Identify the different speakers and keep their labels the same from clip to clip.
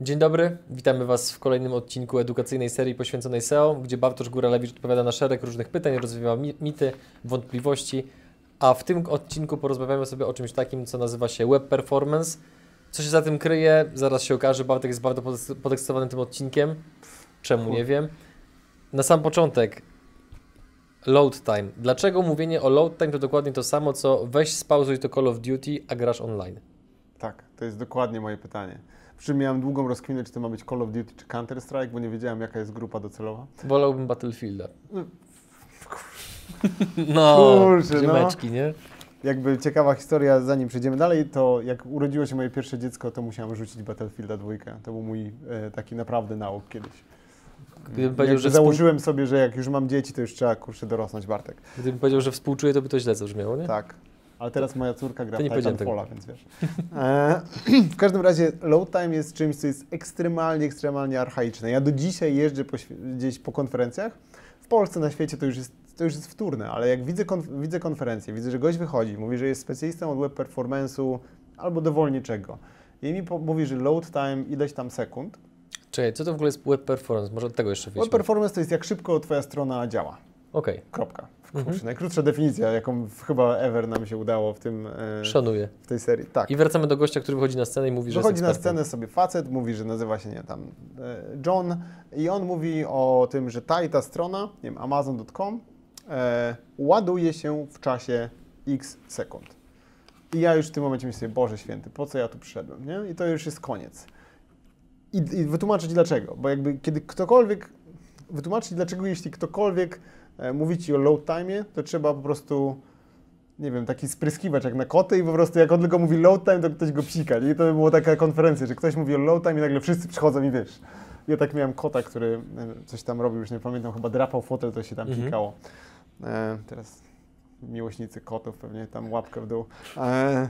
Speaker 1: Dzień dobry, witamy Was w kolejnym odcinku edukacyjnej serii poświęconej SEO, gdzie Bartosz Góralewicz odpowiada na szereg różnych pytań, rozwiewa mi- mity, wątpliwości, a w tym odcinku porozmawiamy sobie o czymś takim, co nazywa się web performance. Co się za tym kryje, zaraz się okaże, Bartek jest bardzo podeks- podekscytowany tym odcinkiem, czemu nie wiem. Na sam początek, load time. Dlaczego mówienie o load time to dokładnie to samo, co weź spauzuj to Call of Duty, a grasz online?
Speaker 2: Tak, to jest dokładnie moje pytanie. Przy czym miałem długą rozkminę, czy to ma być Call of Duty czy Counter Strike, bo nie wiedziałem, jaka jest grupa docelowa.
Speaker 1: Wolałbym Battlefielda. No,
Speaker 2: Kurczę, no.
Speaker 1: ziemeczki, nie?
Speaker 2: Jakby ciekawa historia, zanim przejdziemy dalej, to jak urodziło się moje pierwsze dziecko, to musiałem rzucić Battlefielda dwójkę. To był mój e, taki naprawdę nauk kiedyś.
Speaker 1: Gdybym powiedział, że, współ...
Speaker 2: założyłem sobie, że jak już mam dzieci, to już trzeba kurczę dorosnąć, Bartek.
Speaker 1: Gdybym powiedział, że współczuję, to by to źle zabrzmiało, nie?
Speaker 2: Tak. Ale teraz moja córka gra w Titanfalla, więc wiesz. E, w każdym razie load time jest czymś, co jest ekstremalnie, ekstremalnie archaiczne. Ja do dzisiaj jeżdżę po, gdzieś po konferencjach. W Polsce, na świecie to już jest, to już jest wtórne, ale jak widzę, konf- widzę konferencję, widzę, że gość wychodzi, mówi, że jest specjalistą od web performance'u albo dowolniczego. I mi mówi, że load time ileś tam sekund.
Speaker 1: Czekaj, co to w ogóle jest web performance? Może od tego jeszcze
Speaker 2: Web
Speaker 1: wyjdźmy.
Speaker 2: performance to jest jak szybko twoja strona działa.
Speaker 1: Okej,
Speaker 2: Kropka.
Speaker 1: Mhm.
Speaker 2: Kurczę, Najkrótsza definicja, jaką chyba ever nam się udało w, tym, e,
Speaker 1: szanuję.
Speaker 2: w tej serii. Tak.
Speaker 1: I wracamy do gościa, który wychodzi na scenę i mówi, że
Speaker 2: Wychodzi na scenę sobie facet, mówi, że nazywa się nie tam e, John i on mówi o tym, że ta i ta strona, nie wiem, amazon.com e, ładuje się w czasie x sekund. I ja już w tym momencie myślę Boże Święty, po co ja tu przyszedłem, nie? I to już jest koniec. I, i wytłumaczę Ci dlaczego, bo jakby kiedy ktokolwiek, wytłumaczyć dlaczego, jeśli ktokolwiek mówi Ci o load time, to trzeba po prostu nie wiem, taki spryskiwacz jak na koty i po prostu jak on tylko mówi load time, to ktoś go psika. I to by była taka konferencja, że ktoś mówi o load time i nagle wszyscy przychodzą i wiesz. Ja tak miałem kota, który e, coś tam robił, już nie pamiętam, chyba drapał fotel, to się tam
Speaker 1: Mhm.
Speaker 2: pikało. E, teraz miłośnicy kotów pewnie tam łapkę w dół. E,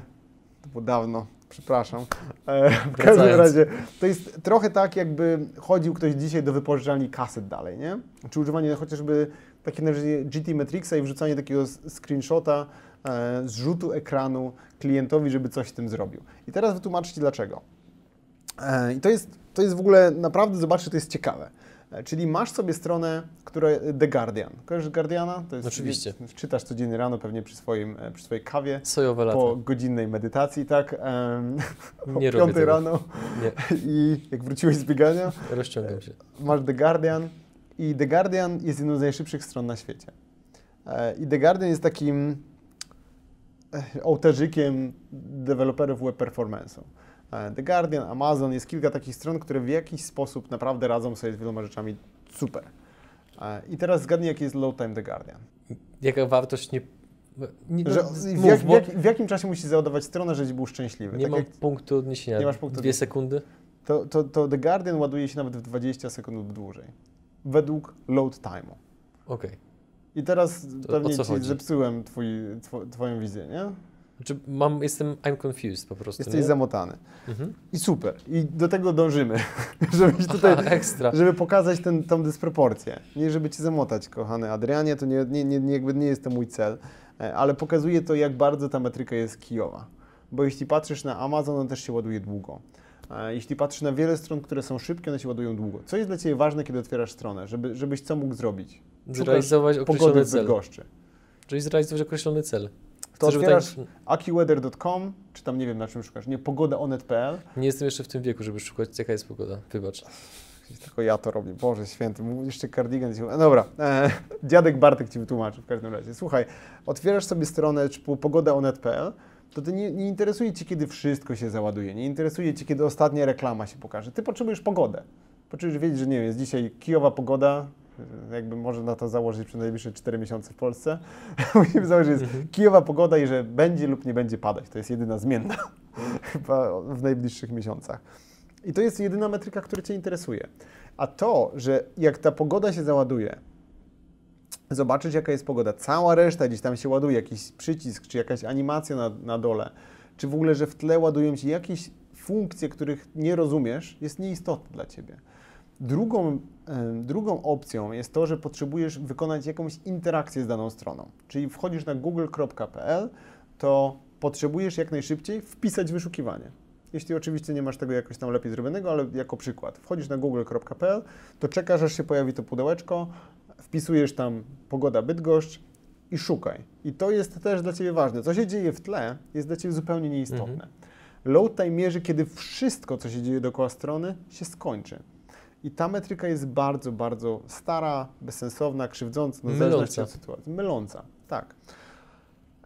Speaker 2: to było dawno, przepraszam. E, w każdym razie to jest trochę tak, jakby chodził ktoś dzisiaj do wypożyczalni kaset dalej, nie? Czy używanie chociażby takie narzędzie GT Matrixa i wrzucanie takiego screenshota e, z rzutu ekranu klientowi, żeby coś z tym zrobił. I teraz wytłumaczę Ci dlaczego. E, I to jest, to jest w ogóle, naprawdę zobaczcie, to jest ciekawe. E, Czyli masz sobie stronę, która The Guardian. Kojarzysz Guardiana? To jest,
Speaker 1: Oczywiście.
Speaker 2: Czytasz codziennie rano pewnie przy, swoim, e, przy swojej kawie,
Speaker 1: Sojowe lata.
Speaker 2: po godzinnej medytacji, tak? O
Speaker 1: Nie robię
Speaker 2: 5
Speaker 1: tego.
Speaker 2: rano
Speaker 1: Nie,
Speaker 2: i jak wróciłeś z biegania,
Speaker 1: rozciągam się.
Speaker 2: masz The Guardian i The Guardian jest jedną z najszybszych stron na świecie. E, I The Guardian jest takim e, ołtarzykiem deweloperów web performance'u. E, The Guardian, Amazon, jest kilka takich stron, które w jakiś sposób naprawdę radzą sobie z wieloma rzeczami super. I teraz zgadnij, jaki jest load time The Guardian.
Speaker 1: Jaka wartość nie... nie
Speaker 2: Że w, jak, w, jak, w jakim czasie musisz załadować stronę, żebyś był szczęśliwy?
Speaker 1: nie
Speaker 2: Tak
Speaker 1: mam punktu odniesienia.
Speaker 2: Nie masz punktu
Speaker 1: Dwie sekundy?
Speaker 2: to, to, to The Guardian ładuje się nawet w 20 sekund lub dłużej. Według load time'u.
Speaker 1: Okej.
Speaker 2: I teraz
Speaker 1: To
Speaker 2: pewnie ci
Speaker 1: chodzi?
Speaker 2: zepsułem twój, two, twoją wizję, nie?
Speaker 1: Znaczy mam, jestem, I'm confused po prostu,
Speaker 2: Jesteś
Speaker 1: nie?
Speaker 2: zamotany.
Speaker 1: Mhm.
Speaker 2: I super. I do tego dążymy, żebyś tutaj,
Speaker 1: Aha, ekstra.
Speaker 2: żeby pokazać ten, tą dysproporcję. Nie żeby cię zamotać, kochany Adrianie, to nie, nie, nie, nie, jakby nie jest to mój cel, e, ale pokazuje to, jak bardzo ta metryka jest kijowa. Bo jeśli patrzysz na Amazon, on też się ładuje długo. Jeśli patrzysz na wiele stron, które są szybkie, one się ładują długo. Co jest dla Ciebie ważne, kiedy otwierasz stronę, żeby, żebyś co mógł zrobić? Szukasz
Speaker 1: Zrealizować określony cel.
Speaker 2: Bydgoszczy.
Speaker 1: Czyli zrealizować określony cel.
Speaker 2: To
Speaker 1: Chcę, żeby
Speaker 2: otwierasz
Speaker 1: tak-
Speaker 2: AccuWeather.com, czy tam nie wiem na czym szukasz, nie, pogodaonet.pl.
Speaker 1: Nie jestem jeszcze w tym wieku, żeby szukać, jaka jest pogoda. Wybacz.
Speaker 2: Tylko ja to robię, Boże święty, jeszcze kardigan. ci- No dobra, e, dziadek Bartek Ci wytłumaczy w każdym razie. Słuchaj, otwierasz sobie stronę typu pogodaonet.pl, to ty nie, nie interesuje Cię, kiedy wszystko się załaduje, nie interesuje Cię, kiedy ostatnia reklama się pokaże. Ty potrzebujesz pogodę. Potrzebujesz wiedzieć, że nie wiem, jest dzisiaj kijowa pogoda, jakby można na to założyć przez najbliższe 4 miesiące w Polsce. Musimy założyć, że jest kijowa pogoda i że będzie lub nie będzie padać. To jest jedyna zmienna chyba w najbliższych miesiącach. I to jest jedyna metryka, która Cię interesuje. A to, że jak ta pogoda się załaduje, zobaczyć jaka jest pogoda, cała reszta gdzieś tam się ładuje, jakiś przycisk, czy jakaś animacja na, na dole, czy w ogóle, że w tle ładują Ci jakieś funkcje, których nie rozumiesz, jest nieistotne dla Ciebie. Drugą, drugą opcją jest to, że potrzebujesz wykonać jakąś interakcję z daną stroną. Czyli wchodzisz na google.pl, to potrzebujesz jak najszybciej wpisać wyszukiwanie. jeśli oczywiście nie masz tego jakoś tam lepiej zrobionego, ale jako przykład. Wchodzisz na google.pl, to czekasz, aż się pojawi to pudełeczko, wpisujesz tam pogoda Bydgoszcz i szukaj. I to jest też dla Ciebie ważne. Co się dzieje w tle, jest dla Ciebie zupełnie nieistotne.
Speaker 1: Mhm.
Speaker 2: Load time mierzy, kiedy wszystko, co się dzieje dookoła strony, się skończy. I ta metryka jest bardzo, bardzo stara, bezsensowna, krzywdząca, no
Speaker 1: Myląca.
Speaker 2: od sytuacji. Myląca, tak.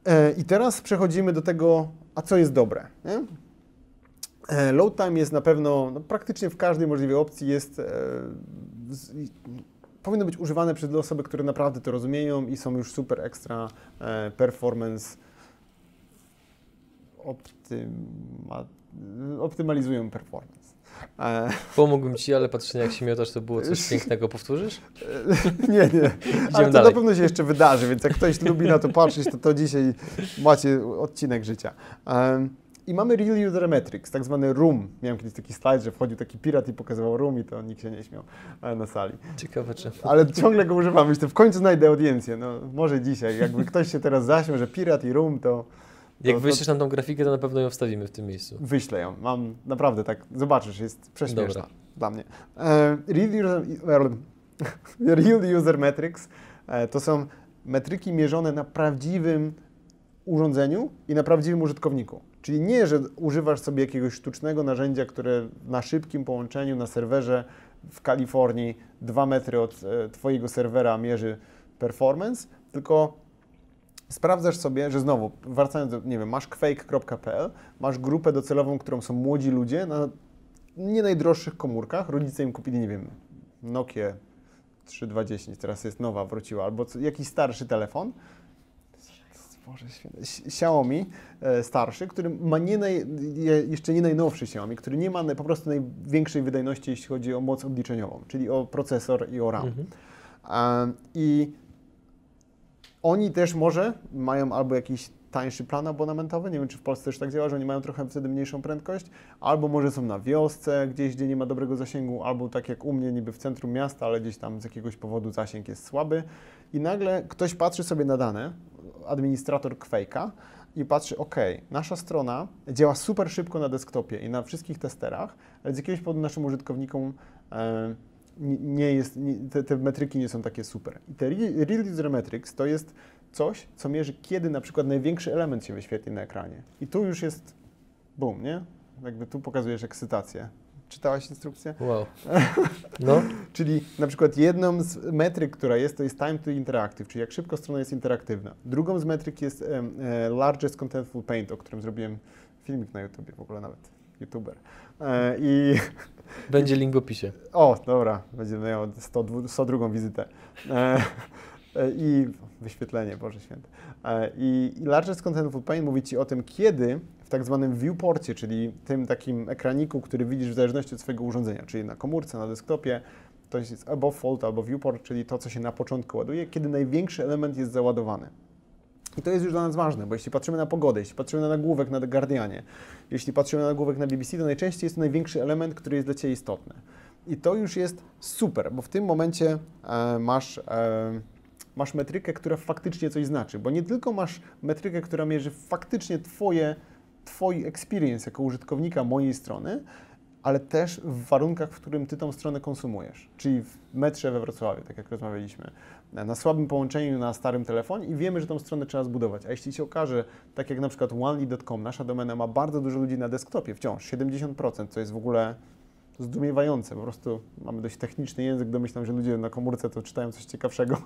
Speaker 2: E, I teraz przechodzimy do tego, a co jest dobre. Nie? E, Load time jest na pewno, no, praktycznie w każdej możliwej opcji jest, e, z, powinno być używane przez osoby, które naprawdę to rozumieją i są już super ekstra e, performance optyma, optymalizują performance. E,
Speaker 1: Pomógłbym Ci, ale patrzę jak się miotasz, to było coś pięknego. Powtórzysz?
Speaker 2: nie, nie. Ale to
Speaker 1: dalej.
Speaker 2: na pewno się jeszcze wydarzy, więc jak ktoś lubi na to patrzeć, to to dzisiaj macie odcinek życia. I mamy Real User Metrics, tak zwany room. Miałem kiedyś taki slajd, że wchodził taki pirat i pokazywał room i to nikt się nie śmiał e, na sali.
Speaker 1: Ciekawe czy.
Speaker 2: Ale ciągle go używam, myślę, w końcu znajdę audiencję. No, może dzisiaj. Jakby ktoś się teraz zaśmiał, że pirat i room, to,
Speaker 1: Jak
Speaker 2: to-
Speaker 1: wyślesz nam tą grafikę, to na pewno ją wstawimy w tym miejscu.
Speaker 2: wyślę ją. Mam naprawdę tak, zobaczysz, jest prześmieszna
Speaker 1: Dobra.
Speaker 2: dla mnie. E, Real, user, Real User Metrics e, to są metryki mierzone na prawdziwym urządzeniu i na prawdziwym użytkowniku. Czyli nie, że używasz sobie jakiegoś sztucznego narzędzia, które na szybkim połączeniu na serwerze w Kalifornii dwa metry od e, Twojego serwera mierzy performance, tylko sprawdzasz sobie, że znowu, wracając do, nie wiem, masz quake.pl, masz grupę docelową, którą są młodzi ludzie na nie najdroższych komórkach, rodzice im kupili, nie wiem, Nokia 3210, teraz jest nowa, wróciła, albo jakiś starszy telefon, Boże Xiaomi e, starszy, który ma nie naj, je- jeszcze nie najnowszy Xiaomi, który nie ma po prostu największej wydajności, jeśli chodzi o moc odliczeniową, czyli o procesor i o RAM.
Speaker 1: Mhm.
Speaker 2: A, I oni też może mają albo jakiś tańszy plan abonamentowy, nie wiem czy w Polsce też tak działa, że oni mają trochę wtedy mniejszą prędkość, albo może są na wiosce, gdzieś gdzie nie ma dobrego zasięgu, albo tak jak u mnie niby w centrum miasta, ale gdzieś tam z jakiegoś powodu zasięg jest słaby i nagle ktoś patrzy sobie na dane, administrator Quake'a i patrzy, ok, nasza strona działa super szybko na desktopie i na wszystkich testerach, ale z jakiegoś powodu naszym użytkownikom e, nie- jest, nie, te, te metryki nie są takie super. I te Re- Real User Metrics to jest coś, co mierzy, kiedy na przykład największy element się wyświetli na ekranie. I tu już jest boom, nie? Jakby tu pokazujesz ekscytację. Czytałaś instrukcję?
Speaker 1: Wow. No,
Speaker 2: Czyli na przykład jedną z metryk, która jest, to jest time to interactive, czyli jak szybko strona jest interaktywna. Drugą z metryk jest e, largest contentful paint, o którym zrobiłem filmik na YouTubie, w ogóle nawet youtuber. E, I
Speaker 1: będzie link w opisie.
Speaker 2: o, dobra, będzie miał 100, 102 wizytę. E, I wyświetlenie, Boże Święty. E, I, Largest Contentful Paint mówi Ci o tym, kiedy w tak zwanym viewporcie, czyli tym takim ekraniku, który widzisz w zależności od swojego urządzenia, czyli na komórce, na desktopie, to jest above fold albo viewport, czyli to, co się na początku ładuje, kiedy największy element jest załadowany. I to jest już dla nas ważne, bo jeśli patrzymy na pogodę, jeśli patrzymy na nagłówek na The Guardianie, jeśli patrzymy na nagłówek na BBC, to najczęściej jest to największy element, który jest dla Ciebie istotny. I to już jest super, bo w tym momencie e, masz, e, masz metrykę, która faktycznie coś znaczy, bo nie tylko masz metrykę, która mierzy faktycznie twoje, Twój experience jako użytkownika mojej strony, ale też w warunkach, w którym Ty tą stronę konsumujesz, czyli w metrze we Wrocławiu, tak jak rozmawialiśmy, na słabym połączeniu na starym telefonie i wiemy, że tą stronę trzeba zbudować. A jeśli się okaże, tak jak na przykład onely.com, nasza domena ma bardzo dużo ludzi na desktopie, wciąż 70%, co jest w ogóle zdumiewające. Po prostu mamy dość techniczny język, domyślam, że ludzie na komórce to czytają coś ciekawszego.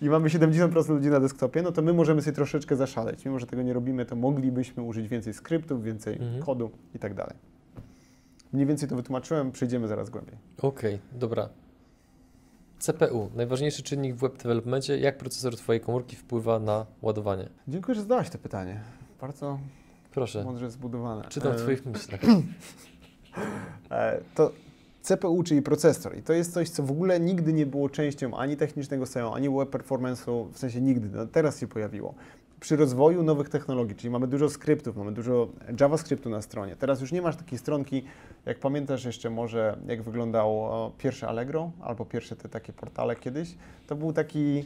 Speaker 2: I, I mamy 70% ludzi na desktopie, no to my możemy sobie troszeczkę zaszaleć. Mimo, że tego nie robimy, to moglibyśmy użyć więcej skryptów, więcej
Speaker 1: Mhm.
Speaker 2: kodu i tak dalej. Mniej więcej to wytłumaczyłem, przejdziemy zaraz głębiej.
Speaker 1: Okej, dobra. CPU, najważniejszy czynnik w web developmentie. Jak procesor Twojej komórki wpływa na ładowanie?
Speaker 2: Dziękuję, że zadałeś to pytanie. Bardzo
Speaker 1: Proszę,
Speaker 2: mądrze zbudowane.
Speaker 1: czytam w
Speaker 2: E,
Speaker 1: Twoich myślach.
Speaker 2: E, To CPU, czyli procesor. I to jest coś, co w ogóle nigdy nie było częścią ani technicznego SEO, ani web performance'u, w sensie nigdy, no teraz się pojawiło. Przy rozwoju nowych technologii, czyli mamy dużo skryptów, mamy dużo JavaScriptu na stronie. Teraz już nie masz takiej stronki, jak pamiętasz jeszcze może, jak wyglądało pierwsze Allegro, albo pierwsze te takie portale kiedyś. To był taki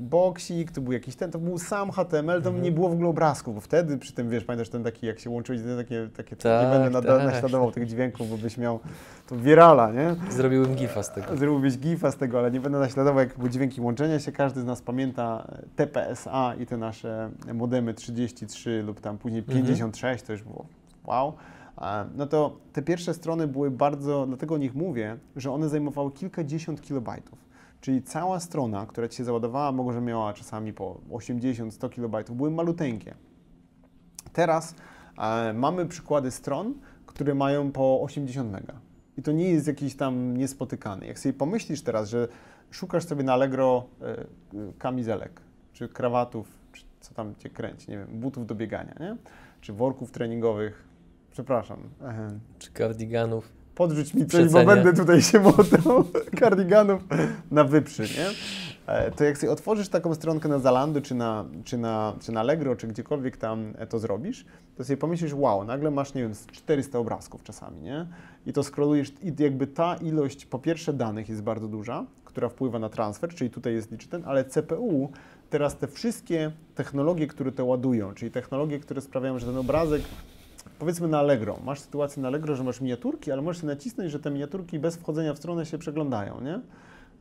Speaker 2: boksik, to był jakiś ten, to był sam HTML, to
Speaker 1: Mhm.
Speaker 2: nie było w ogóle obrazków, bo wtedy przy tym, wiesz, pamiętasz ten taki, jak się łączyłeś, ten takie, takie
Speaker 1: Tak,
Speaker 2: nie będę nada,
Speaker 1: tak.
Speaker 2: naśladował tych dźwięków, bo byś miał to wirala, nie?
Speaker 1: Zrobiłem gifa z tego.
Speaker 2: Zrobiłbyś gifa z tego, ale nie będę naśladował, jak były dźwięki łączenia się. Każdy z nas pamięta e, TPSA i te nasze modemy 33 lub tam później
Speaker 1: Mhm.
Speaker 2: 56, to już było wow. E, No to te pierwsze strony były bardzo, dlatego o nich mówię, że one zajmowały kilkadziesiąt kilobajtów. Czyli cała strona, która ci się załadowała, może miała czasami po 80-100 kilobajtów, były maluteńkie. Teraz e, mamy przykłady stron, które mają po 80 mega. I to nie jest jakiś tam niespotykany. Jak sobie pomyślisz teraz, że szukasz sobie na Allegro e, e, kamizelek, czy krawatów, czy co tam cię kręci, nie wiem, butów do biegania, nie? Czy worków treningowych, przepraszam, e,
Speaker 1: Czy kardiganów.
Speaker 2: Podrzuć mi coś, bo będę tutaj się motał, kardiganów na wyprzy, nie? E, To jak sobie otworzysz taką stronkę na Zalando, czy na, czy, na, czy na Allegro, czy gdziekolwiek tam e, to zrobisz, to sobie pomyślisz, wow, nagle masz, nie wiem, z 400 obrazków czasami, nie? I to scrollujesz i jakby ta ilość, po pierwsze danych jest bardzo duża, która wpływa na transfer, czyli tutaj jest liczy ten, ale CPU teraz te wszystkie technologie, które to ładują, czyli technologie, które sprawiają, że ten obrazek powiedzmy na Allegro, masz sytuację na Allegro, że masz miniaturki, ale możesz nacisnąć, że te miniaturki bez wchodzenia w stronę się przeglądają, nie?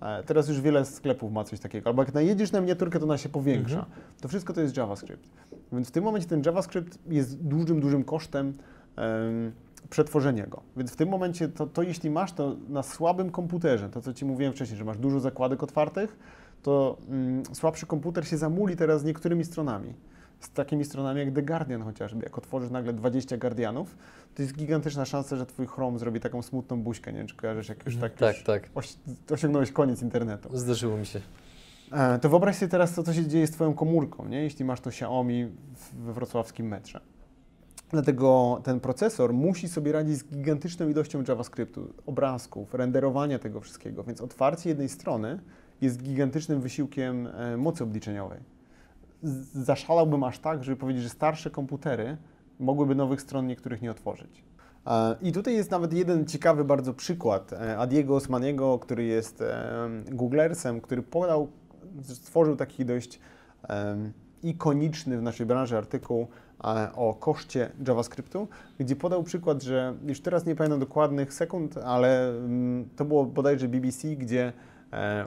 Speaker 2: E, Teraz już wiele sklepów ma coś takiego. Albo jak najedziesz na miniaturkę, to ona się powiększa.
Speaker 1: Mhm.
Speaker 2: To wszystko to jest JavaScript. Więc w tym momencie ten JavaScript jest dużym, dużym kosztem em, przetworzenia go. Więc w tym momencie to, to jeśli masz to na słabym komputerze, to co Ci mówiłem wcześniej, że masz dużo zakładek otwartych, to mm, słabszy komputer się zamuli teraz z niektórymi stronami. Z takimi stronami jak The Guardian chociażby. Jak otworzysz nagle 20 Guardianów, to jest gigantyczna szansa, że Twój Chrome zrobi taką smutną buźkę. Nie wiem, czy kojarzysz, jak już tak,
Speaker 1: Tak,
Speaker 2: już
Speaker 1: tak.
Speaker 2: osiągnąłeś koniec internetu.
Speaker 1: Zdarzyło mi się.
Speaker 2: E, To wyobraź sobie teraz, co, co się dzieje z Twoją komórką, nie? jeśli masz to Xiaomi we wrocławskim metrze. Dlatego ten procesor musi sobie radzić z gigantyczną ilością JavaScriptu, obrazków, renderowania tego wszystkiego, więc otwarcie jednej strony jest gigantycznym wysiłkiem e, mocy obliczeniowej. Zaszalałbym aż tak, żeby powiedzieć, że starsze komputery mogłyby nowych stron niektórych nie otworzyć. E, I tutaj jest nawet jeden ciekawy bardzo przykład e, Adiego Osmaniego, który jest e, Googlersem, który podał, stworzył taki dość ikoniczny w naszej branży artykuł o koszcie JavaScriptu, gdzie podał przykład, że już teraz nie pamiętam dokładnych sekund, ale mm, to było bodajże BBC, gdzie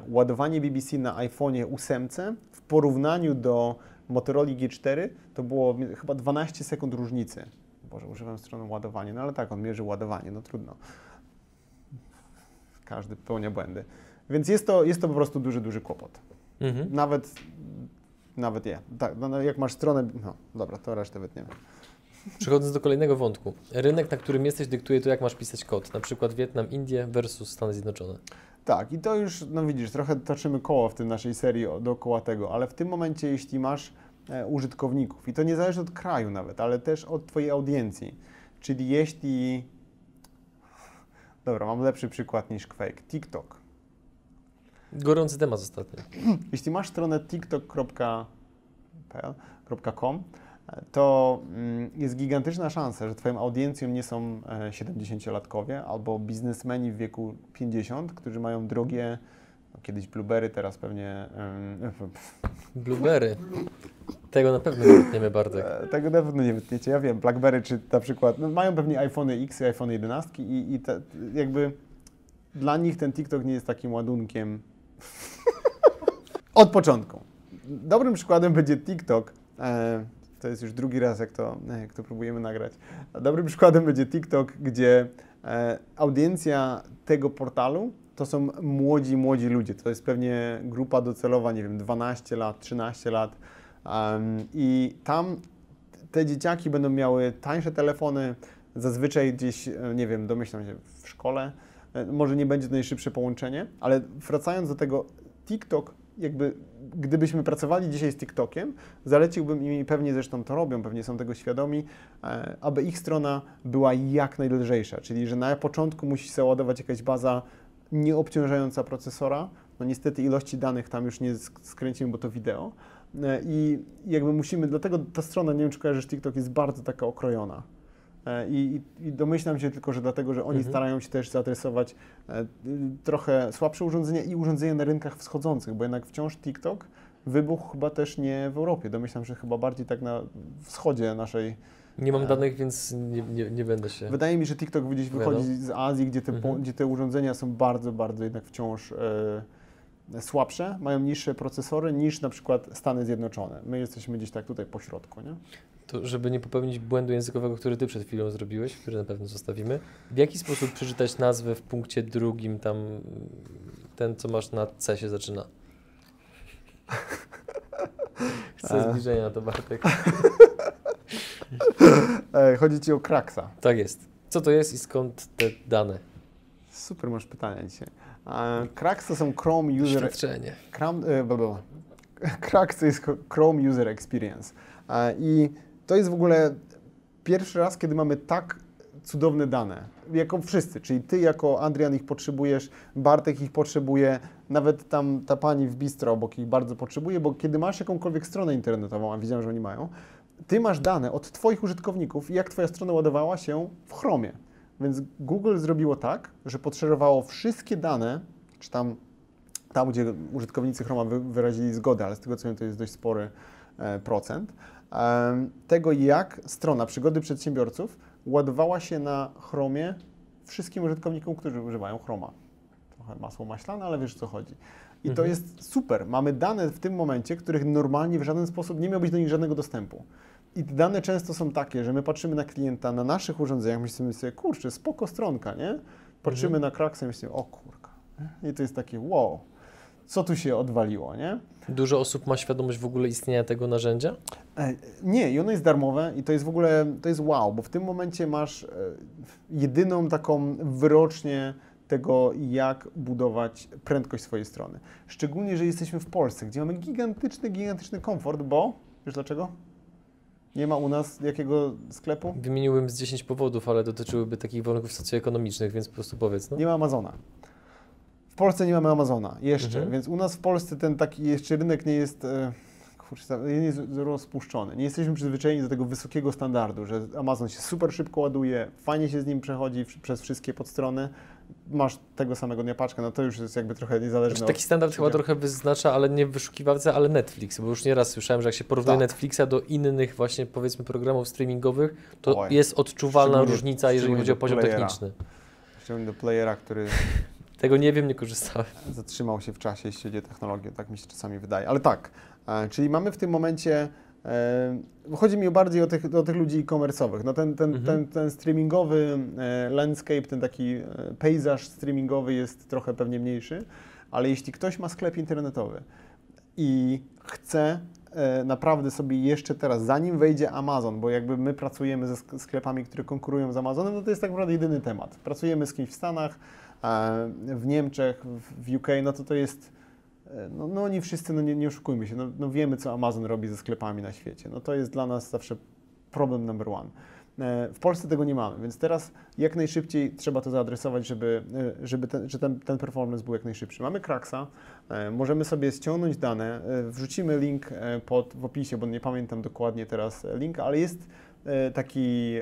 Speaker 2: ładowanie BBC na iPhone'ie 8 w porównaniu do Motorola G4 to było chyba 12 sekund różnicy. Boże, używam strony ładowanie, no ale tak, on mierzy ładowanie, no trudno. Każdy popełnia błędy. Więc jest to, jest to po prostu duży, duży kłopot.
Speaker 1: Mhm.
Speaker 2: Nawet, nawet je. Tak, no, no jak masz stronę, no dobra, to resztę wytniemy.
Speaker 1: Przechodząc do kolejnego wątku. Rynek, na którym jesteś, dyktuje to, jak masz pisać kod. Na przykład Wietnam, Indie versus Stany Zjednoczone.
Speaker 2: Tak, i to już, no widzisz, trochę toczymy koło w tej naszej serii dookoła tego, ale w tym momencie, jeśli masz e, użytkowników, i to nie zależy od kraju nawet, ale też od Twojej audiencji, czyli jeśli. Dobra, mam lepszy przykład niż Quake. TikTok.
Speaker 1: Gorący temat ostatnio.
Speaker 2: Jeśli masz stronę tiktok.com, to mm, jest gigantyczna szansa, że Twoją audiencją nie są e, 70-latkowie albo biznesmeni w wieku 50, którzy mają drogie, no, kiedyś Blueberry, teraz pewnie
Speaker 1: Blueberry. Tego na pewno nie wytniemy, Bartek.
Speaker 2: e, tego na pewno nie wytniecie. Ja wiem, Blackberry czy na przykład, no, mają pewnie iPhone X i iPhone 11 i, i te, jakby dla nich ten TikTok nie jest takim ładunkiem od początku. Dobrym przykładem będzie TikTok. E, to jest już drugi raz, jak to, jak to próbujemy nagrać. Dobrym przykładem będzie TikTok, gdzie e, audiencja tego portalu to są młodzi, młodzi ludzie. To jest pewnie grupa docelowa, nie wiem, 12 lat, 13 lat. Em, I tam te dzieciaki będą miały tańsze telefony, zazwyczaj gdzieś, e, nie wiem, domyślam się, w szkole. E, Może nie będzie to najszybsze połączenie, ale wracając do tego, TikTok, jakby gdybyśmy pracowali dzisiaj z TikTokiem, zaleciłbym im, i pewnie zresztą to robią, pewnie są tego świadomi, e, aby ich strona była jak najlżejsza, czyli że na początku musi się ładować jakaś baza nieobciążająca procesora. No niestety ilości danych tam już nie sk- skręcimy, bo to wideo. E, I jakby musimy, dlatego ta strona, nie wiem czy kojarzysz, TikTok jest bardzo taka okrojona. E, I, i, domyślam się tylko, że dlatego, że oni
Speaker 1: Mhm.
Speaker 2: starają się też zaadresować e, trochę słabsze urządzenia i urządzenia na rynkach wschodzących, bo jednak wciąż TikTok wybuchł chyba też nie w Europie. Domyślam, że chyba bardziej tak na wschodzie naszej.
Speaker 1: Nie mam
Speaker 2: A.
Speaker 1: danych, więc nie, nie, nie będę się...
Speaker 2: Wydaje mi się, że TikTok gdzieś wychodzi z Azji, gdzie te,
Speaker 1: Mhm.
Speaker 2: gdzie te urządzenia są bardzo, bardzo jednak wciąż e, słabsze, mają niższe procesory niż na przykład Stany Zjednoczone. My jesteśmy gdzieś tak tutaj po środku, nie?
Speaker 1: To, żeby nie popełnić błędu językowego, który ty przed chwilą zrobiłeś, który na pewno zostawimy. W jaki sposób przeczytać nazwę w punkcie drugim, tam ten, co masz na C się zaczyna? Chcę
Speaker 2: E.
Speaker 1: zbliżenia to, Bartek.
Speaker 2: E, chodzi Ci o Kraksa.
Speaker 1: Tak jest. Co to jest i skąd te dane?
Speaker 2: Super masz pytania dzisiaj. To są Chrome User...
Speaker 1: Doświadczenie.
Speaker 2: Chrome, e, jest Chrome User Experience. I to jest w ogóle pierwszy raz, kiedy mamy tak cudowne dane. Jako wszyscy, czyli ty jako Adrian ich potrzebujesz, Bartek ich potrzebuje, nawet tam ta pani w bistro obok ich bardzo potrzebuje, bo kiedy masz jakąkolwiek stronę internetową, a widziałem, że oni mają, ty masz dane od twoich użytkowników, jak twoja strona ładowała się w Chromie. Więc Google zrobiło tak, że podszerowało wszystkie dane, czy tam, tam gdzie użytkownicy Chroma wy, wyrazili zgodę, ale z tego co wiem, to jest dość spory e, procent, tego jak strona przygody przedsiębiorców ładowała się na Chromie wszystkim użytkownikom, którzy używają Chroma. Trochę masło maślane, ale wiesz o co chodzi. I to
Speaker 1: Mhm.
Speaker 2: jest super. Mamy dane w tym momencie, których normalnie w żaden sposób nie miał być do nich żadnego dostępu. I te dane często są takie, że my patrzymy na klienta na naszych urządzeniach, myślimy sobie, kurczę, spoko stronka, nie? Patrzymy na Kraksę i myślimy, o kurka. I to jest takie, wow, co tu się odwaliło, nie?
Speaker 1: Dużo osób ma świadomość w ogóle istnienia tego narzędzia?
Speaker 2: E, Nie, i ono jest darmowe i to jest w ogóle, to jest wow, bo w tym momencie masz e, jedyną taką wyrocznię tego, jak budować prędkość swojej strony. Szczególnie, że jesteśmy w Polsce, gdzie mamy gigantyczny, gigantyczny komfort, bo, wiesz dlaczego? Nie ma u nas jakiego sklepu?
Speaker 1: Wymieniłbym z 10 powodów, ale dotyczyłyby takich warunków socjoekonomicznych, więc po prostu powiedz. No.
Speaker 2: Nie ma Amazona. W Polsce nie mamy Amazona jeszcze,
Speaker 1: Mhm.
Speaker 2: więc u nas w Polsce ten taki jeszcze rynek nie jest, e, kurczę, nie jest rozpuszczony. Nie jesteśmy przyzwyczajeni do tego wysokiego standardu, że Amazon się super szybko ładuje, fajnie się z nim przechodzi przez wszystkie podstrony. Masz tego samego dnia paczkę, no to już jest jakby trochę niezależne
Speaker 1: Znaczy, taki
Speaker 2: od...
Speaker 1: standard chyba
Speaker 2: podziału.
Speaker 1: trochę wyznacza, ale nie w wyszukiwarce, ale Netflix, bo już nieraz słyszałem, że jak się porównuje
Speaker 2: Tak.
Speaker 1: Netflixa do innych właśnie powiedzmy programów streamingowych, to
Speaker 2: Oj.
Speaker 1: jest odczuwalna
Speaker 2: Szczególnie-
Speaker 1: różnica, jeżeli
Speaker 2: szczególnie
Speaker 1: chodzi o poziom
Speaker 2: playera.
Speaker 1: techniczny.
Speaker 2: Ściągnę do playera, który
Speaker 1: Tego nie wiem, nie korzystałem.
Speaker 2: zatrzymał się w czasie, jeśli chodzi o technologię, tak mi się czasami wydaje. Ale tak, e, czyli mamy w tym momencie, chodzi mi bardziej o tych, o tych ludzi e-commerce'owych. No ten, ten,
Speaker 1: Mhm.
Speaker 2: ten, ten streamingowy e, landscape, ten taki e, pejzaż streamingowy jest trochę pewnie mniejszy, ale jeśli ktoś ma sklep internetowy i chce e, naprawdę sobie jeszcze teraz, zanim wejdzie Amazon, bo jakby my pracujemy ze sk- sklepami, które konkurują z Amazonem, no to jest tak naprawdę jedyny temat. Pracujemy z kimś w Stanach, w Niemczech, w- UK, no to to jest, no, no oni wszyscy, no nie, nie oszukujmy się, no, no wiemy, co Amazon robi ze sklepami na świecie. No to jest dla nas zawsze problem number one. E, W Polsce tego nie mamy, więc teraz jak najszybciej trzeba to zaadresować, żeby, e, żeby ten, że ten, ten performance był jak najszybszy. Mamy Kraxa, e, możemy sobie ściągnąć dane, wrzucimy link pod, w opisie, bo nie pamiętam dokładnie teraz linka, ale jest taki,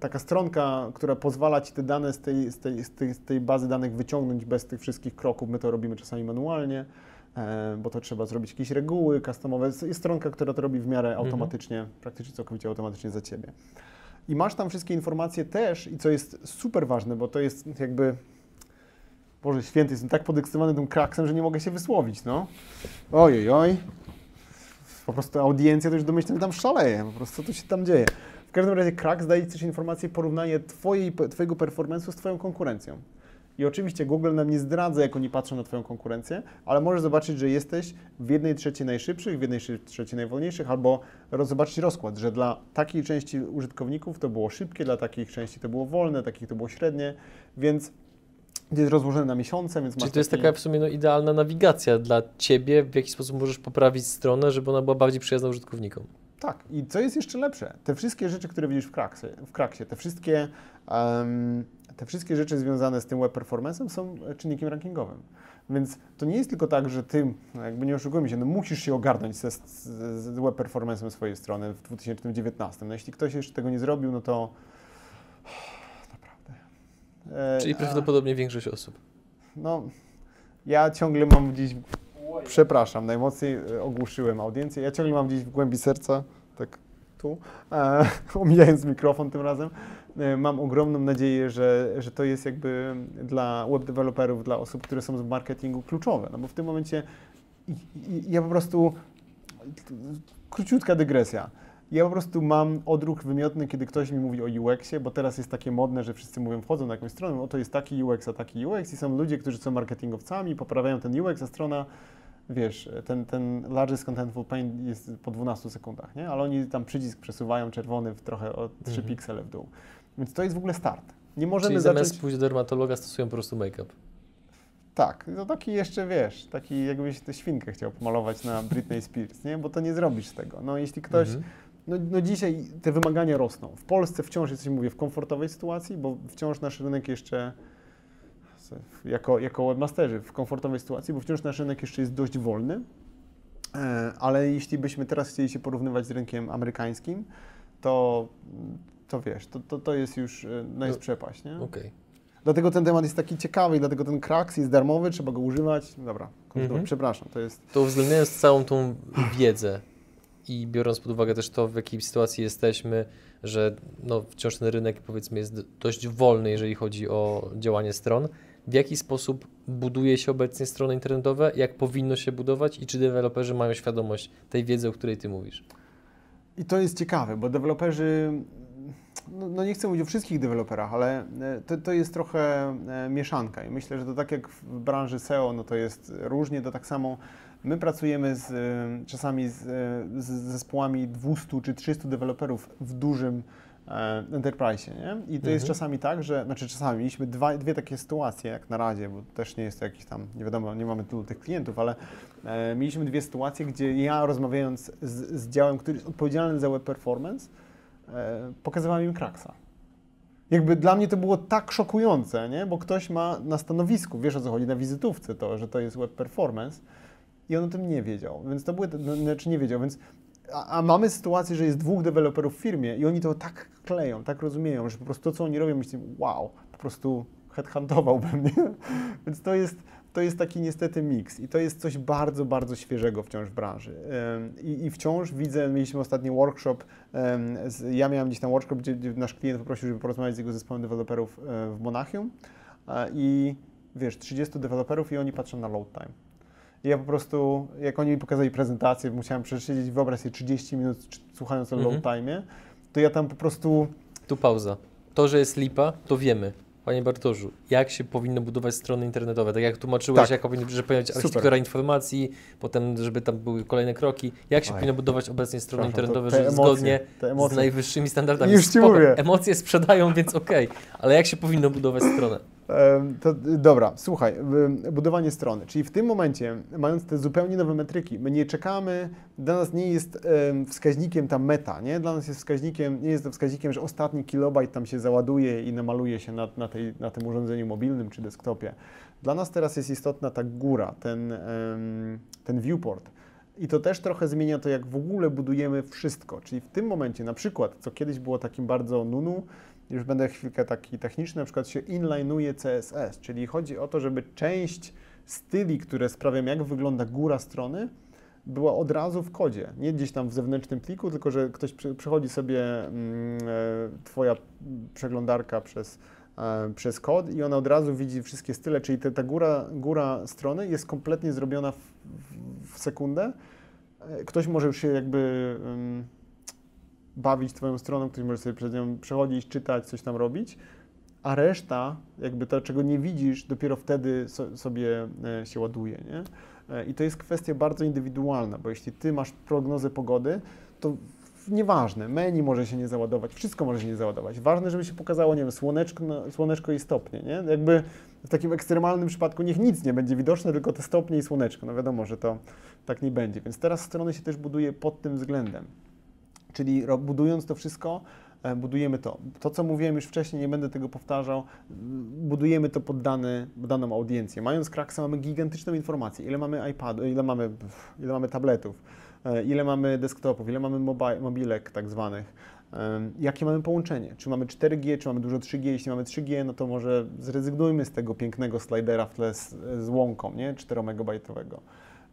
Speaker 2: taka stronka, która pozwala Ci te dane z tej, z, tej, z, tej, z tej bazy danych wyciągnąć bez tych wszystkich kroków. My to robimy czasami manualnie, e, bo to trzeba zrobić jakieś reguły customowe. Jest stronka, która to robi w miarę
Speaker 1: Mhm.
Speaker 2: automatycznie, praktycznie całkowicie automatycznie za Ciebie. I masz tam wszystkie informacje też i co jest super ważne, bo to jest jakby... Boże święty, jestem tak podekscytowany tym kraksem, że nie mogę się wysłowić, no. Ojej, oj. Po prostu audiencja to już domyślam, że tam szaleje, po prostu co tu się tam dzieje. W każdym razie Kraks daje Ci też informację, porównanie twojej, Twojego performance'u z Twoją konkurencją. I oczywiście Google nam nie zdradza, jak oni patrzą na Twoją konkurencję, ale możesz zobaczyć, że jesteś w jednej trzeciej najszybszych, w jednej trzeciej najwolniejszych, albo zobaczyć rozkład, że dla takiej części użytkowników to było szybkie, dla takich części to było wolne, takich to było średnie, więc jest rozłożone na miesiące, więc
Speaker 1: Czyli to jest
Speaker 2: taki-
Speaker 1: taka w sumie no, idealna nawigacja dla Ciebie, w jaki sposób możesz poprawić stronę, żeby ona była bardziej przyjazna użytkownikom.
Speaker 2: Tak, i co jest jeszcze lepsze, te wszystkie rzeczy, które widzisz w Kraksie, w Kraksie te, wszystkie, em, te wszystkie rzeczy związane z tym web performance'em są czynnikiem rankingowym. Więc to nie jest tylko tak, że ty, no jakby nie oszukujmy się, no musisz się ogarnąć ze, z, web performance'em swojej strony w 2019. No jeśli ktoś jeszcze tego nie zrobił, no to naprawdę. E,
Speaker 1: Czyli
Speaker 2: a-
Speaker 1: prawdopodobnie większość osób.
Speaker 2: No, ja ciągle mam gdzieś Przepraszam, najmocniej e, ogłuszyłem audiencję. Ja ciągle mam gdzieś w głębi serca, tak tu, e, omijając mikrofon tym razem, e, mam ogromną nadzieję, że, że to jest jakby dla web developerów, dla osób, które są w marketingu kluczowe. No bo w tym momencie ja po prostu, króciutka dygresja. Ja po prostu mam odruch wymiotny, kiedy ktoś mi mówi o UX-ie, bo teraz jest takie modne, że wszyscy mówią, wchodzą na jakąś stronę, o to jest taki UX, a taki UX i są ludzie, którzy są marketingowcami, poprawiają ten UX, a strona, wiesz, ten, ten largest contentful paint jest po 12 sekundach, nie? Ale oni tam przycisk przesuwają czerwony w trochę o 3
Speaker 1: Mhm.
Speaker 2: piksele w dół. Więc to jest w ogóle start. Nie możemy
Speaker 1: Czyli
Speaker 2: zacząć...
Speaker 1: zamiast pójść do dermatologa stosują po prostu make-up.
Speaker 2: Tak, to taki jeszcze, wiesz, taki jakbyś tę świnkę chciał pomalować na Britney Spears, nie? Bo to nie zrobisz tego. No jeśli ktoś...
Speaker 1: Mhm.
Speaker 2: No, no dzisiaj te wymagania rosną. W Polsce wciąż jesteśmy, mówię, w komfortowej sytuacji, bo wciąż nasz rynek jeszcze, jako, jako webmasterzy, w komfortowej sytuacji, bo wciąż nasz rynek jeszcze jest dość wolny. E, Ale jeśli byśmy teraz chcieli się porównywać z rynkiem amerykańskim, to, to wiesz, to, to, to jest już, e, no jest
Speaker 1: No,
Speaker 2: przepaść, nie?
Speaker 1: Okej.
Speaker 2: Dlatego ten temat jest taki ciekawy dlatego ten kraks jest darmowy, trzeba go używać. Dobra,
Speaker 1: Mhm.
Speaker 2: przepraszam, to jest...
Speaker 1: To uwzględniając całą tą wiedzę i biorąc pod uwagę też to, w jakiej sytuacji jesteśmy, że no, wciąż ten rynek powiedzmy jest dość wolny, jeżeli chodzi o działanie stron, w jaki sposób buduje się obecnie strony internetowe, jak powinno się budować i czy deweloperzy mają świadomość tej wiedzy, o której Ty mówisz?
Speaker 2: I to jest ciekawe, bo deweloperzy, no, no nie chcę mówić o wszystkich deweloperach, ale e, to, to jest trochę e, mieszanka i myślę, że to tak jak w branży SEO, no to jest różnie, to tak samo my pracujemy z, e, czasami z, z zespołami 200 czy 300 deweloperów w dużym enterprise, nie? I to jest
Speaker 1: Mhm.
Speaker 2: czasami tak, że, znaczy czasami mieliśmy dwa, dwie takie sytuacje, jak na razie, bo też nie jest to jakiś tam, nie wiadomo, nie mamy tylu tych klientów, ale e, mieliśmy dwie sytuacje, gdzie ja rozmawiając z, z działem, który jest odpowiedzialny za web performance, e, pokazywałem im kraksa. Jakby dla mnie to było tak szokujące, nie? bo ktoś ma na stanowisku, wiesz o co chodzi, na wizytówce to, że to jest web performance i on o tym nie wiedział, więc to były, no, znaczy nie wiedział, więc a, a mamy sytuację, że jest dwóch deweloperów w firmie i oni to tak kleją, tak rozumieją, że po prostu to, co oni robią, myślę, wow, po prostu headhuntowałbym, nie? Więc to jest, to jest taki niestety miks i to jest coś bardzo, bardzo świeżego wciąż w branży. I, i wciąż widzę, mieliśmy ostatni workshop, z, ja miałem gdzieś tam workshop, gdzie, gdzie nasz klient poprosił, żeby porozmawiać z jego zespołem deweloperów e, w Monachium i wiesz, 30 deweloperów i oni patrzą na load time. I ja po prostu, jak oni mi pokazali prezentację, musiałem przesiedzieć wyobraź sobie 30 minut słuchając o
Speaker 1: Mhm.
Speaker 2: load time, to ja tam po prostu
Speaker 1: Tu pauza. To, że jest lipa, to wiemy. Panie Bartoszu, jak się powinno budować strony internetowe? Tak jak tłumaczyłeś,
Speaker 2: Tak.
Speaker 1: jak powinno, że powinna być architektura informacji, potem, żeby tam były kolejne kroki. Jak się
Speaker 2: Oj.
Speaker 1: powinno budować obecnie strony internetowe,
Speaker 2: te
Speaker 1: że
Speaker 2: emocje,
Speaker 1: zgodnie z najwyższymi standardami?
Speaker 2: Już ci
Speaker 1: Spoko.
Speaker 2: mówię.
Speaker 1: Emocje sprzedają, więc okej. Ale jak się powinno budować stronę?
Speaker 2: To, dobra, słuchaj, budowanie strony. Czyli w tym momencie, mając te zupełnie nowe metryki, my nie czekamy, dla nas nie jest em, wskaźnikiem ta meta, nie? Dla nas jest wskaźnikiem, nie jest to wskaźnikiem, że ostatni kilobajt tam się załaduje i namaluje się na, na, tej, na tym urządzeniu mobilnym czy desktopie. Dla nas teraz jest istotna ta góra, ten, ten viewport. I to też trochę zmienia to, jak w ogóle budujemy wszystko. Czyli w tym momencie, na przykład, co kiedyś było takim bardzo nunu, już będę chwilkę taki techniczny, na przykład się inline'uje CSS, czyli chodzi o to, żeby część styli, które sprawiają, jak wygląda góra strony, była od razu w kodzie, nie gdzieś tam w zewnętrznym pliku, tylko że ktoś przechodzi sobie mm, e, Twoja przeglądarka przez, e, przez kod i ona od razu widzi wszystkie style, czyli ta góra, góra strony jest kompletnie zrobiona w, w, sekundę. E, Ktoś może już się jakby ym, bawić Twoją stroną, ktoś może sobie przez nią przechodzić, czytać, coś tam robić, a reszta, jakby to, czego nie widzisz, dopiero wtedy so, sobie e, się ładuje, nie? E, I to jest kwestia bardzo indywidualna, bo jeśli Ty masz prognozę pogody, to nieważne, menu może się nie załadować, wszystko może się nie załadować. Ważne, żeby się pokazało, nie wiem, słoneczko, no, słoneczko i stopnie, nie? Jakby w takim ekstremalnym przypadku niech nic nie będzie widoczne, tylko te stopnie i słoneczko. No wiadomo, że to tak nie będzie. Więc teraz strony się też buduje pod tym względem. Czyli budując to wszystko, e, budujemy to. To, co mówiłem już wcześniej, nie będę tego powtarzał, budujemy to pod dane, daną audiencję. Mając Kraksa mamy gigantyczną informację, ile mamy iPadów, ile mamy, ile mamy tabletów, e, ile mamy desktopów, ile mamy mobi- mobilek tak zwanych, jakie mamy połączenie, czy mamy 4G, czy mamy dużo 3G, jeśli mamy 3G, no to może zrezygnujmy z tego pięknego slidera w tle z, z łąką, nie, 4 megabajtowego.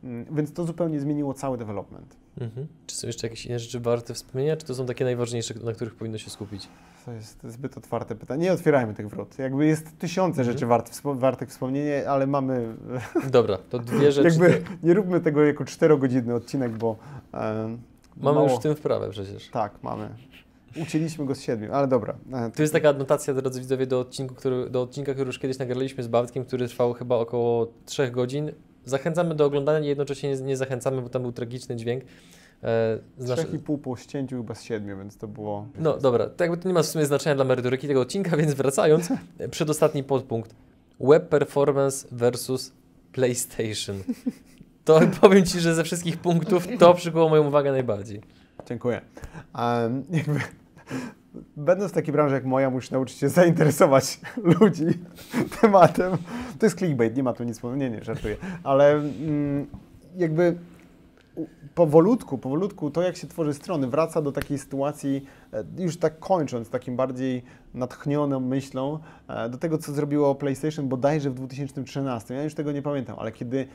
Speaker 2: Mm, Więc to zupełnie zmieniło cały development.
Speaker 1: Mhm. Czy są jeszcze jakieś inne rzeczy warte wspomnienia, czy to są takie najważniejsze, na których powinno się skupić?
Speaker 2: To jest zbyt otwarte pytanie. Nie otwierajmy tych wrót. Jakby jest tysiące
Speaker 1: Mhm.
Speaker 2: rzeczy wart, wartych wspomnienia, ale mamy.
Speaker 1: Dobra, to dwie rzeczy.
Speaker 2: Jakby nie róbmy tego jako czterogodzinny odcinek, bo. em,
Speaker 1: Mamy
Speaker 2: mało-
Speaker 1: już w tym wprawę przecież.
Speaker 2: Tak, mamy. Ucięliśmy go z siedmiu, ale dobra. E,
Speaker 1: Tu jest taka adnotacja, drodzy widzowie, do, odcinku, który, do odcinka, który już kiedyś nagraliśmy z Bartkiem, który trwał chyba około 3 godzin. Zachęcamy do oglądania, jednocześnie nie, nie zachęcamy, bo tam był tragiczny dźwięk. E, z nasze-
Speaker 2: Trzech i pół po ścięciu chyba z siedmiu, więc to było.
Speaker 1: No dobra, to jakby to nie ma w sumie znaczenia dla merytoryki tego odcinka, więc wracając, przedostatni podpunkt. Web performance versus PlayStation. To powiem Ci, że ze wszystkich punktów to przykuło moją uwagę najbardziej.
Speaker 2: Dziękuję. Um, jakby, będąc w takiej branży jak moja, musisz nauczyć się zainteresować ludzi tematem. To jest clickbait, nie ma tu nic, nie, nie, żartuję. Ale mm, jakby powolutku, powolutku to, jak się tworzy strony, wraca do takiej sytuacji, e, już tak kończąc, takim bardziej natchnioną myślą, e, do tego, co zrobiło PlayStation bodajże w 2013. Ja już tego nie pamiętam, ale kiedy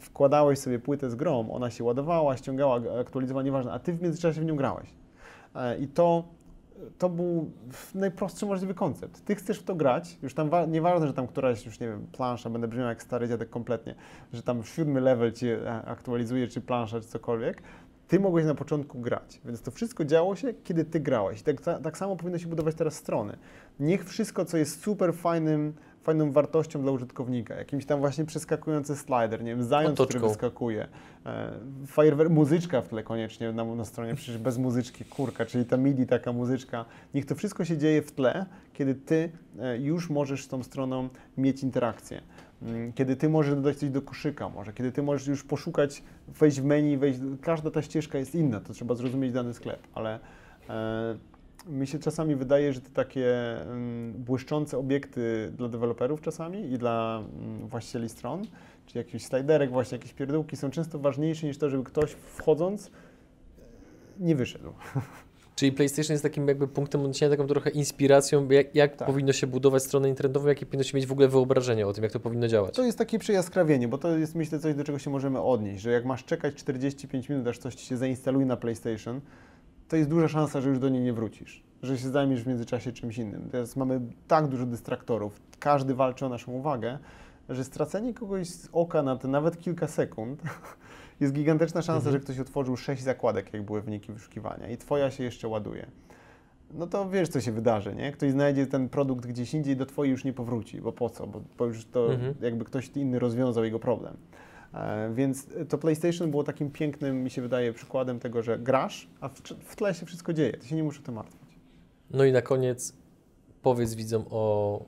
Speaker 2: wkładałeś sobie płytę z grą, ona się ładowała, ściągała, aktualizowała, nieważne, a ty w międzyczasie w nią grałeś. E, I to, to był najprostszy możliwy koncept. Ty chcesz w to grać, już tam wa- nieważne, że tam któraś, już nie wiem, plansza, będę brzmiał jak stary dziadek kompletnie, że tam siódmy level ci e, aktualizuje, czy plansza, czy cokolwiek, ty mogłeś na początku grać. Więc to wszystko działo się, kiedy ty grałeś. Tak, ta- tak samo powinno się budować teraz strony. Niech wszystko, co jest super fajnym, fajną wartością dla użytkownika, jakimś tam właśnie przeskakujący slider, nie wiem, zając, który
Speaker 1: Otoczką.
Speaker 2: wyskakuje, e, fajerwer, muzyczka w tle koniecznie na, na stronie, przecież bez muzyczki, kurka, czyli ta MIDI, taka muzyczka. Niech to wszystko się dzieje w tle, kiedy ty e, już możesz z tą stroną mieć interakcję. Mm, Kiedy ty możesz dodać coś do koszyka, może, kiedy ty możesz już poszukać, wejść w menu, wejść, każda ta ścieżka jest inna, to trzeba zrozumieć dany sklep, ale e, mi się czasami wydaje, że te takie mm, błyszczące obiekty dla deweloperów czasami i dla mm, właścicieli stron, czy jakichś sliderek, właśnie jakieś pierdółki są często ważniejsze niż to, żeby ktoś wchodząc e, nie wyszedł.
Speaker 1: Czyli PlayStation jest takim jakby punktem odniesienia, taką trochę inspiracją, jak, jak
Speaker 2: Tak.
Speaker 1: powinno się budować stronę internetową, jakie powinno się mieć w ogóle wyobrażenie o tym, jak to powinno działać.
Speaker 2: To jest takie przejaskrawienie, bo to jest myślę coś, do czego się możemy odnieść, że jak masz czekać 45 minut, aż coś ci się zainstaluje na PlayStation, to jest duża szansa, że już do niej nie wrócisz, że się zajmiesz w międzyczasie czymś innym. Teraz mamy tak dużo dystraktorów, każdy walczy o naszą uwagę, że stracenie kogoś z oka na te nawet kilka sekund jest gigantyczna szansa,
Speaker 1: Mhm.
Speaker 2: że ktoś otworzył sześć zakładek, jak były wyniki wyszukiwania i twoja się jeszcze ładuje. No to wiesz, co się wydarzy, nie? Ktoś znajdzie ten produkt gdzieś indziej, do twojej już nie powróci, bo po co? Bo, bo już to
Speaker 1: Mhm.
Speaker 2: jakby ktoś inny rozwiązał jego problem. E, więc to PlayStation było takim pięknym, mi się wydaje, przykładem tego, że grasz, a w, tle się wszystko dzieje, ty się nie musisz o to martwić.
Speaker 1: No i na koniec powiedz widzom o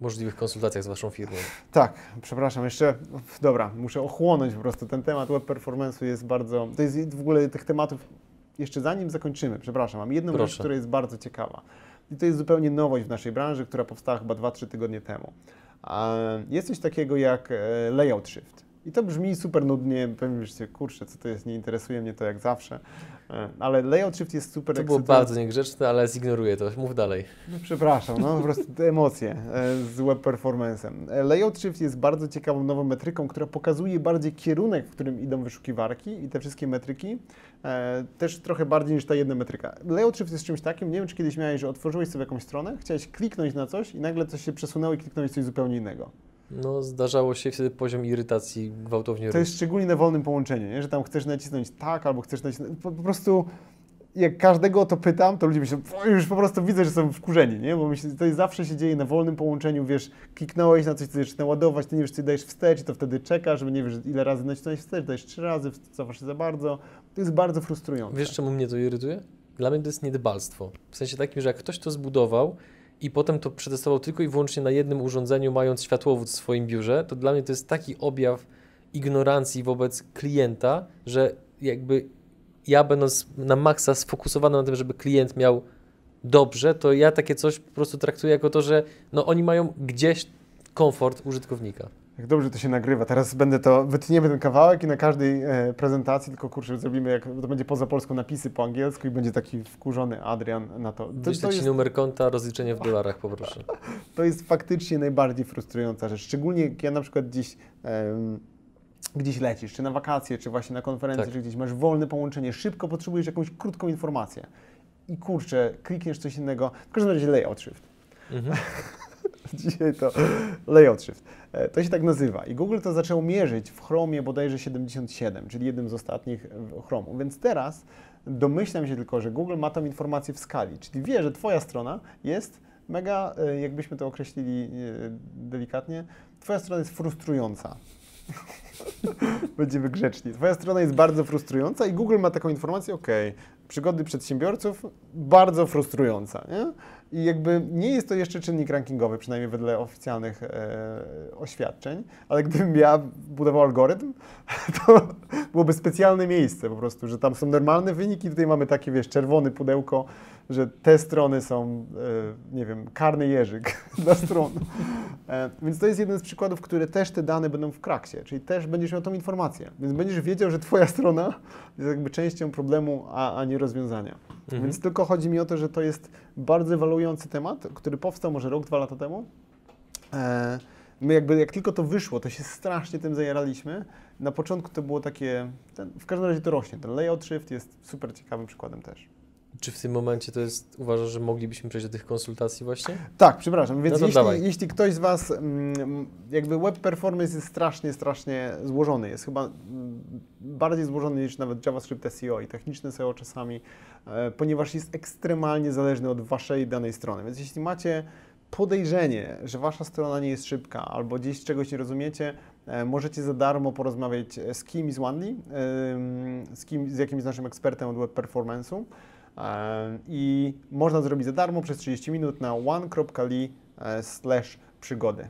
Speaker 1: możliwych konsultacjach z Waszą firmą.
Speaker 2: Tak, przepraszam, jeszcze, dobra, muszę ochłonąć po prostu ten temat web performance'u jest bardzo, to jest w ogóle tych tematów, jeszcze zanim zakończymy, przepraszam, mam jedną
Speaker 1: Proszę.
Speaker 2: rzecz, która jest bardzo ciekawa. I to jest zupełnie nowość w naszej branży, która powstała chyba 2-3 tygodnie temu. Jest coś takiego jak e, layout shift. I to brzmi super nudnie, pewnie myślicie, kurczę, co to jest, nie interesuje mnie to jak zawsze, E, ale layout shift jest super
Speaker 1: To było bardzo niegrzeczne, ale zignoruję to. Mów dalej.
Speaker 2: No, przepraszam, no po prostu te emocje e, z web performance'em. E, Layout Shift jest bardzo ciekawą nową metryką, która pokazuje bardziej kierunek, w którym idą wyszukiwarki i te wszystkie metryki, też trochę bardziej niż ta jedna metryka. Layout Shift jest czymś takim, nie wiem czy kiedyś miałeś, że otworzyłeś sobie jakąś stronę, chciałeś kliknąć na coś i nagle coś się przesunęło i kliknąłeś coś zupełnie innego.
Speaker 1: No, zdarzało się wtedy poziom irytacji gwałtownie
Speaker 2: To
Speaker 1: rósł.
Speaker 2: jest szczególnie na wolnym połączeniu, nie? że tam chcesz nacisnąć tak albo chcesz nacisnąć, po, po prostu jak każdego o to pytam, to ludzie myślą, "O, już po prostu widzę, że są wkurzeni, nie? Bo myślę, to jest, zawsze się dzieje na wolnym połączeniu, wiesz, kliknąłeś na coś, co zaczyna ładować, ty nie wiesz, czy dajesz wstecz, to wtedy czekasz, żeby nie wiesz, ile razy nacisnąłeś wstecz, dajesz trzy razy, cofasz się za bardzo. To jest bardzo frustrujące.
Speaker 1: Wiesz, czemu mnie to irytuje? Dla mnie to jest niedbalstwo. W sensie takim, że jak ktoś to zbudował i potem to przetestował tylko i wyłącznie na jednym urządzeniu, mając światłowód w swoim biurze, to dla mnie to jest taki objaw ignorancji wobec klienta, że jakby ja będąc na maksa sfokusowany na tym, żeby klient miał dobrze, to ja takie coś po prostu traktuję jako to, że no oni mają gdzieś komfort użytkownika.
Speaker 2: Jak dobrze to się nagrywa. Teraz będę to, wytniemy ten kawałek i na każdej e, prezentacji, tylko kurczę, zrobimy, jak to będzie poza polską napisy po angielsku i będzie taki wkurzony Adrian na to. To, to
Speaker 1: Ci
Speaker 2: jest
Speaker 1: numer konta, rozliczenie w dolarach poproszę.
Speaker 2: To jest faktycznie najbardziej frustrująca rzecz. Szczególnie jak ja na przykład gdzieś em, gdzieś lecisz, czy na wakacje, czy właśnie na konferencję,
Speaker 1: Tak.
Speaker 2: czy gdzieś masz wolne połączenie, szybko potrzebujesz jakąś krótką informację i kurczę, klikniesz coś innego, w każdym razie layout shift.
Speaker 1: Mhm.
Speaker 2: Dzisiaj to layout shift. E, To się tak nazywa. I Google to zaczął mierzyć w Chromie bodajże 77, czyli jednym z ostatnich w Chromu. Więc teraz domyślam się tylko, że Google ma tą informację w skali, czyli wie, że Twoja strona jest mega, e, jakbyśmy to określili e, delikatnie, Twoja strona jest frustrująca. Będziemy grzeczni. Twoja strona jest bardzo frustrująca i Google ma taką informację, ok, przygody przedsiębiorców bardzo frustrująca, nie? I jakby nie jest to jeszcze czynnik rankingowy, przynajmniej wedle oficjalnych e, oświadczeń, ale gdybym ja budował algorytm, to byłoby specjalne miejsce po prostu, że tam są normalne wyniki, tutaj mamy takie, wiesz, czerwone pudełko, że te strony są, e, nie wiem, karny jeżyk dla stron. E, więc to jest jeden z przykładów, które też te dane będą w kraksie, czyli też będziesz miał tą informację, więc będziesz wiedział, że twoja strona jest jakby częścią problemu, a, a nie rozwiązania.
Speaker 1: Mhm.
Speaker 2: Więc tylko chodzi mi o to, że to jest bardzo ewaluujący temat, który powstał może rok, dwa lata temu. E, my jakby, jak tylko to wyszło, to się strasznie tym zajaraliśmy. Na początku to było takie, ten, w każdym razie to rośnie. Ten layout shift jest super ciekawym przykładem też.
Speaker 1: Czy w tym momencie to jest, uważasz, że moglibyśmy przejść do tych konsultacji właśnie?
Speaker 2: Tak, przepraszam. Więc
Speaker 1: No
Speaker 2: jeśli,
Speaker 1: dawaj.
Speaker 2: jeśli ktoś z Was, mm, jakby web performance jest strasznie, strasznie złożony, jest chyba mm, bardziej złożony niż nawet JavaScript SEO i techniczne SEO czasami, e, ponieważ jest ekstremalnie zależny od Waszej danej strony. Więc jeśli macie podejrzenie, że Wasza strona nie jest szybka albo gdzieś czegoś nie rozumiecie, e, możecie za darmo porozmawiać z kimś z Wandy, em, z, kim, z jakimś naszym ekspertem od web performance'u. I można zrobić za darmo przez 30 minut na one.li e, slash przygody.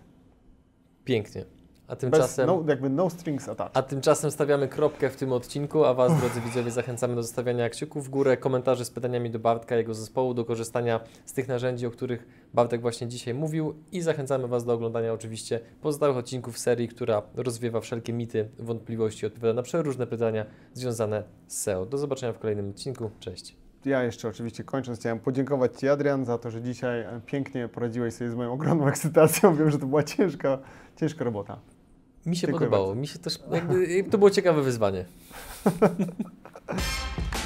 Speaker 1: Pięknie. A tymczasem...
Speaker 2: no, jakby no strings attached.
Speaker 1: A tymczasem stawiamy kropkę w tym odcinku, a Was, drodzy widzowie, zachęcamy do zostawiania kciuków w górę, komentarzy z pytaniami do Bartka, jego zespołu, do korzystania z tych narzędzi, o których Bartek właśnie dzisiaj mówił i zachęcamy Was do oglądania oczywiście pozostałych odcinków serii, która rozwiewa wszelkie mity, wątpliwości, odpowiada na przeróżne pytania związane z SEO. Do zobaczenia w kolejnym odcinku. Cześć.
Speaker 2: Ja jeszcze oczywiście kończąc chciałem podziękować Ci Adrian za to, że dzisiaj e, pięknie poradziłeś sobie z moją ogromną ekscytacją. Wiem, że to była ciężka, ciężka robota.
Speaker 1: Mi się
Speaker 2: Dziękuję
Speaker 1: podobało,
Speaker 2: bardzo.
Speaker 1: mi się też, to było ciekawe wyzwanie.